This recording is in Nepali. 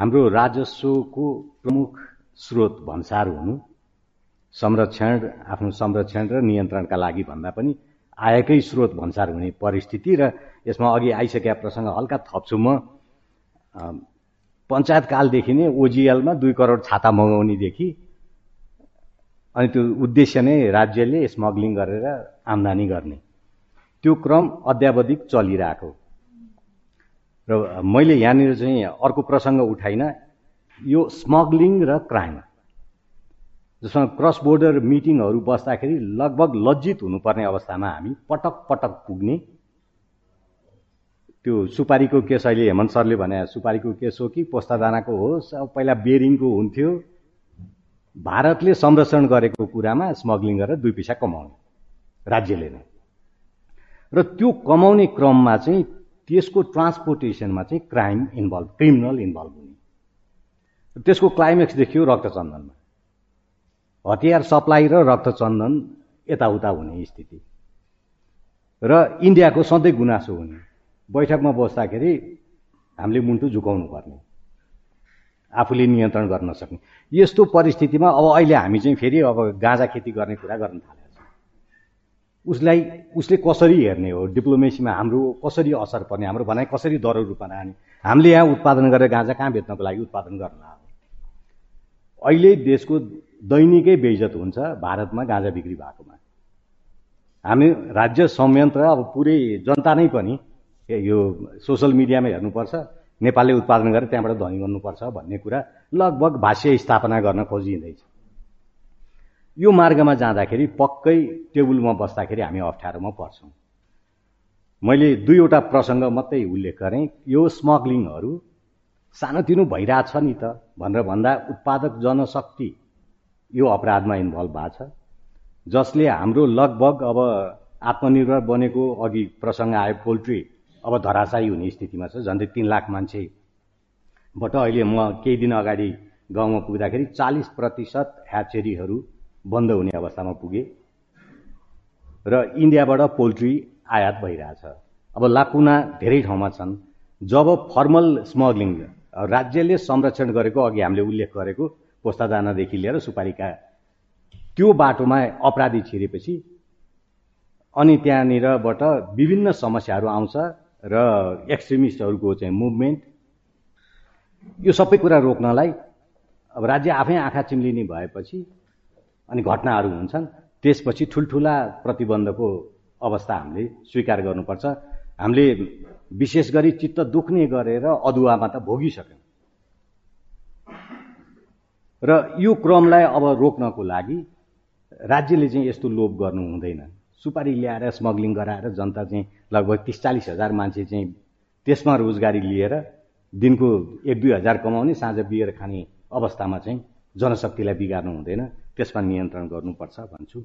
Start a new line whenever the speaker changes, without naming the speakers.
हाम्रो राजस्वको प्रमुख स्रोत भन्सार हुनु संरक्षण आफ्नो संरक्षण र नियन्त्रणका लागि भन्दा पनि आएकै स्रोत भन्सार हुने परिस्थिति र यसमा अघि आइसकेका प्रसङ्ग हल्का थप्छु म। पञ्चायतकालदेखि नै ओजिएलमा दुई करोड छाता मगाउनेदेखि अनि त्यो उद्देश्य नै राज्यले स्मग्लिङ गरेर आम्दानी गर्ने। त्यो क्रम अध्यावधिक चलिरहेको र मैले यहाँनिर चाहिँ अर्को प्रसङ्ग उठाइन। यो स्मग्लिङ र क्राइम। जसमा क्रस बोर्डर मिटिङहरू बस्दाखेरि लगभग लज्जित हुनुपर्ने अवस्थामा हामी पटक पटक पुग्ने। त्यो सुपारीको केस अहिले हेमन्त सरले भने सुपारीको केस हो कि पोस्तादानाको होस् अब पहिला बेरिङको हुन्थ्यो। भारतले संरक्षण गरेको कुरामा स्मग्लिङ गरेर दुई पैसा कमाउने राज्यले नै। र त्यो कमाउने क्रममा चाहिँ त्यसको ट्रान्सपोर्टेसनमा चाहिँ क्राइम इन्भल्भ क्रिमिनल इन्भल्भ हुने। त्यसको क्लाइमेक्स देखियो रक्तचन्दनमा। हतियार सप्लाई र रक्तचन्दन यताउता हुने स्थिति। र इन्डियाको सधैँ गुनासो हुने। बैठकमा बस्दाखेरि हामीले मुन्टु झुकाउनु पर्ने। आफूले नियन्त्रण गर्न सक्ने। यस्तो परिस्थितिमा अब अहिले हामी चाहिँ फेरि अब गाँजा खेती गर्ने कुरा गर्न थालेको छ उसलाई उसले कसरी हेर्ने हो? डिप्लोमेसीमा हाम्रो कसरी असर पर्ने? हाम्रो भनाइ कसरी दरो रूपमा लाने? हामीले यहाँ उत्पादन गरेर गाँजा कहाँ बेच्नको लागि उत्पादन गर्न अहिले देशको दैनिकै बेइजत हुन्छ भारतमा गाँजा बिक्री भएकोमा। हामी राज्य संयन्त्र अब पुरै जनता नै पनि यो सोसल मिडियामा हेर्नुपर्छ नेपालले उत्पादन गरेर त्यहाँबाट धनी गर्नुपर्छ भन्ने कुरा लगभग भाष्य स्थापना गर्न खोजिँदैछ। यो मार्गमा जाँदाखेरि पक्कै टेबलमा बस्दाखेरि हामी अप्ठ्यारोमा पर्छौँ। मैले दुईवटा प्रसङ्ग मात्रै उल्लेख गरेँ। यो स्मग्लिङहरू सानोतिनो भइरहेछ नि त भनेर भन्दा उत्पादक जनशक्ति यो अपराधमा इन्भल्भ भएको छ। जसले हाम्रो लगभग अब आत्मनिर्भर बनेको अघि प्रसङ्ग आयो पोल्ट्री अब धराशायी हुने स्थितिमा छ। झन्डै तिन लाख मान्छेबाट अहिले म केही दिन अगाडि गाउँमा पुग्दाखेरि चालिस प्रतिशत ह्याचेरीहरू बन्द हुने अवस्थामा पुगे। र इन्डियाबाट पोल्ट्री आयात भइरहेछ। अब लाकुना धेरै ठाउँमा छन्। जब फर्मल स्मग्लिङ राज्यले संरक्षण गरेको अघि हामीले उल्लेख गरेको पोस्तादानादेखि लिएर सुपारीका त्यो बाटोमा अपराधी छिरेपछि अनि त्यहाँनिरबाट विभिन्न समस्याहरू आउँछ र एक्सट्रिमिस्टहरूको चाहिँ मुभमेन्ट। यो सबै कुरा रोक्नलाई अब राज्य आफै आँखा चिम्लिने भएपछि अनि घटनाहरू हुन्छन्। त्यसपछि ठुल्ठुला प्रतिबन्धको अवस्था हामीले स्वीकार गर्नुपर्छ। हामीले विशेष गरी चित्त दुख्ने गरेर अदुवामा त भोगिसक्यौँ। र यो क्रमलाई अब रोक्नको लागि राज्यले चाहिँ यस्तो लोभ गर्नु हुँदैन। सुपारी ल्याएर स्मग्लिङ गराएर जनता चाहिँ लगभग तिस चालिस हजार मान्छे चाहिँ त्यसमा रोजगारी लिएर दिनको एक दुई हजार कमाउने साँझ बिहेर खाने अवस्थामा चाहिँ जनशक्तिलाई बिगार्नु हुँदैन। त्यसमा नियन्त्रण गर्नुपर्छ भन्छु।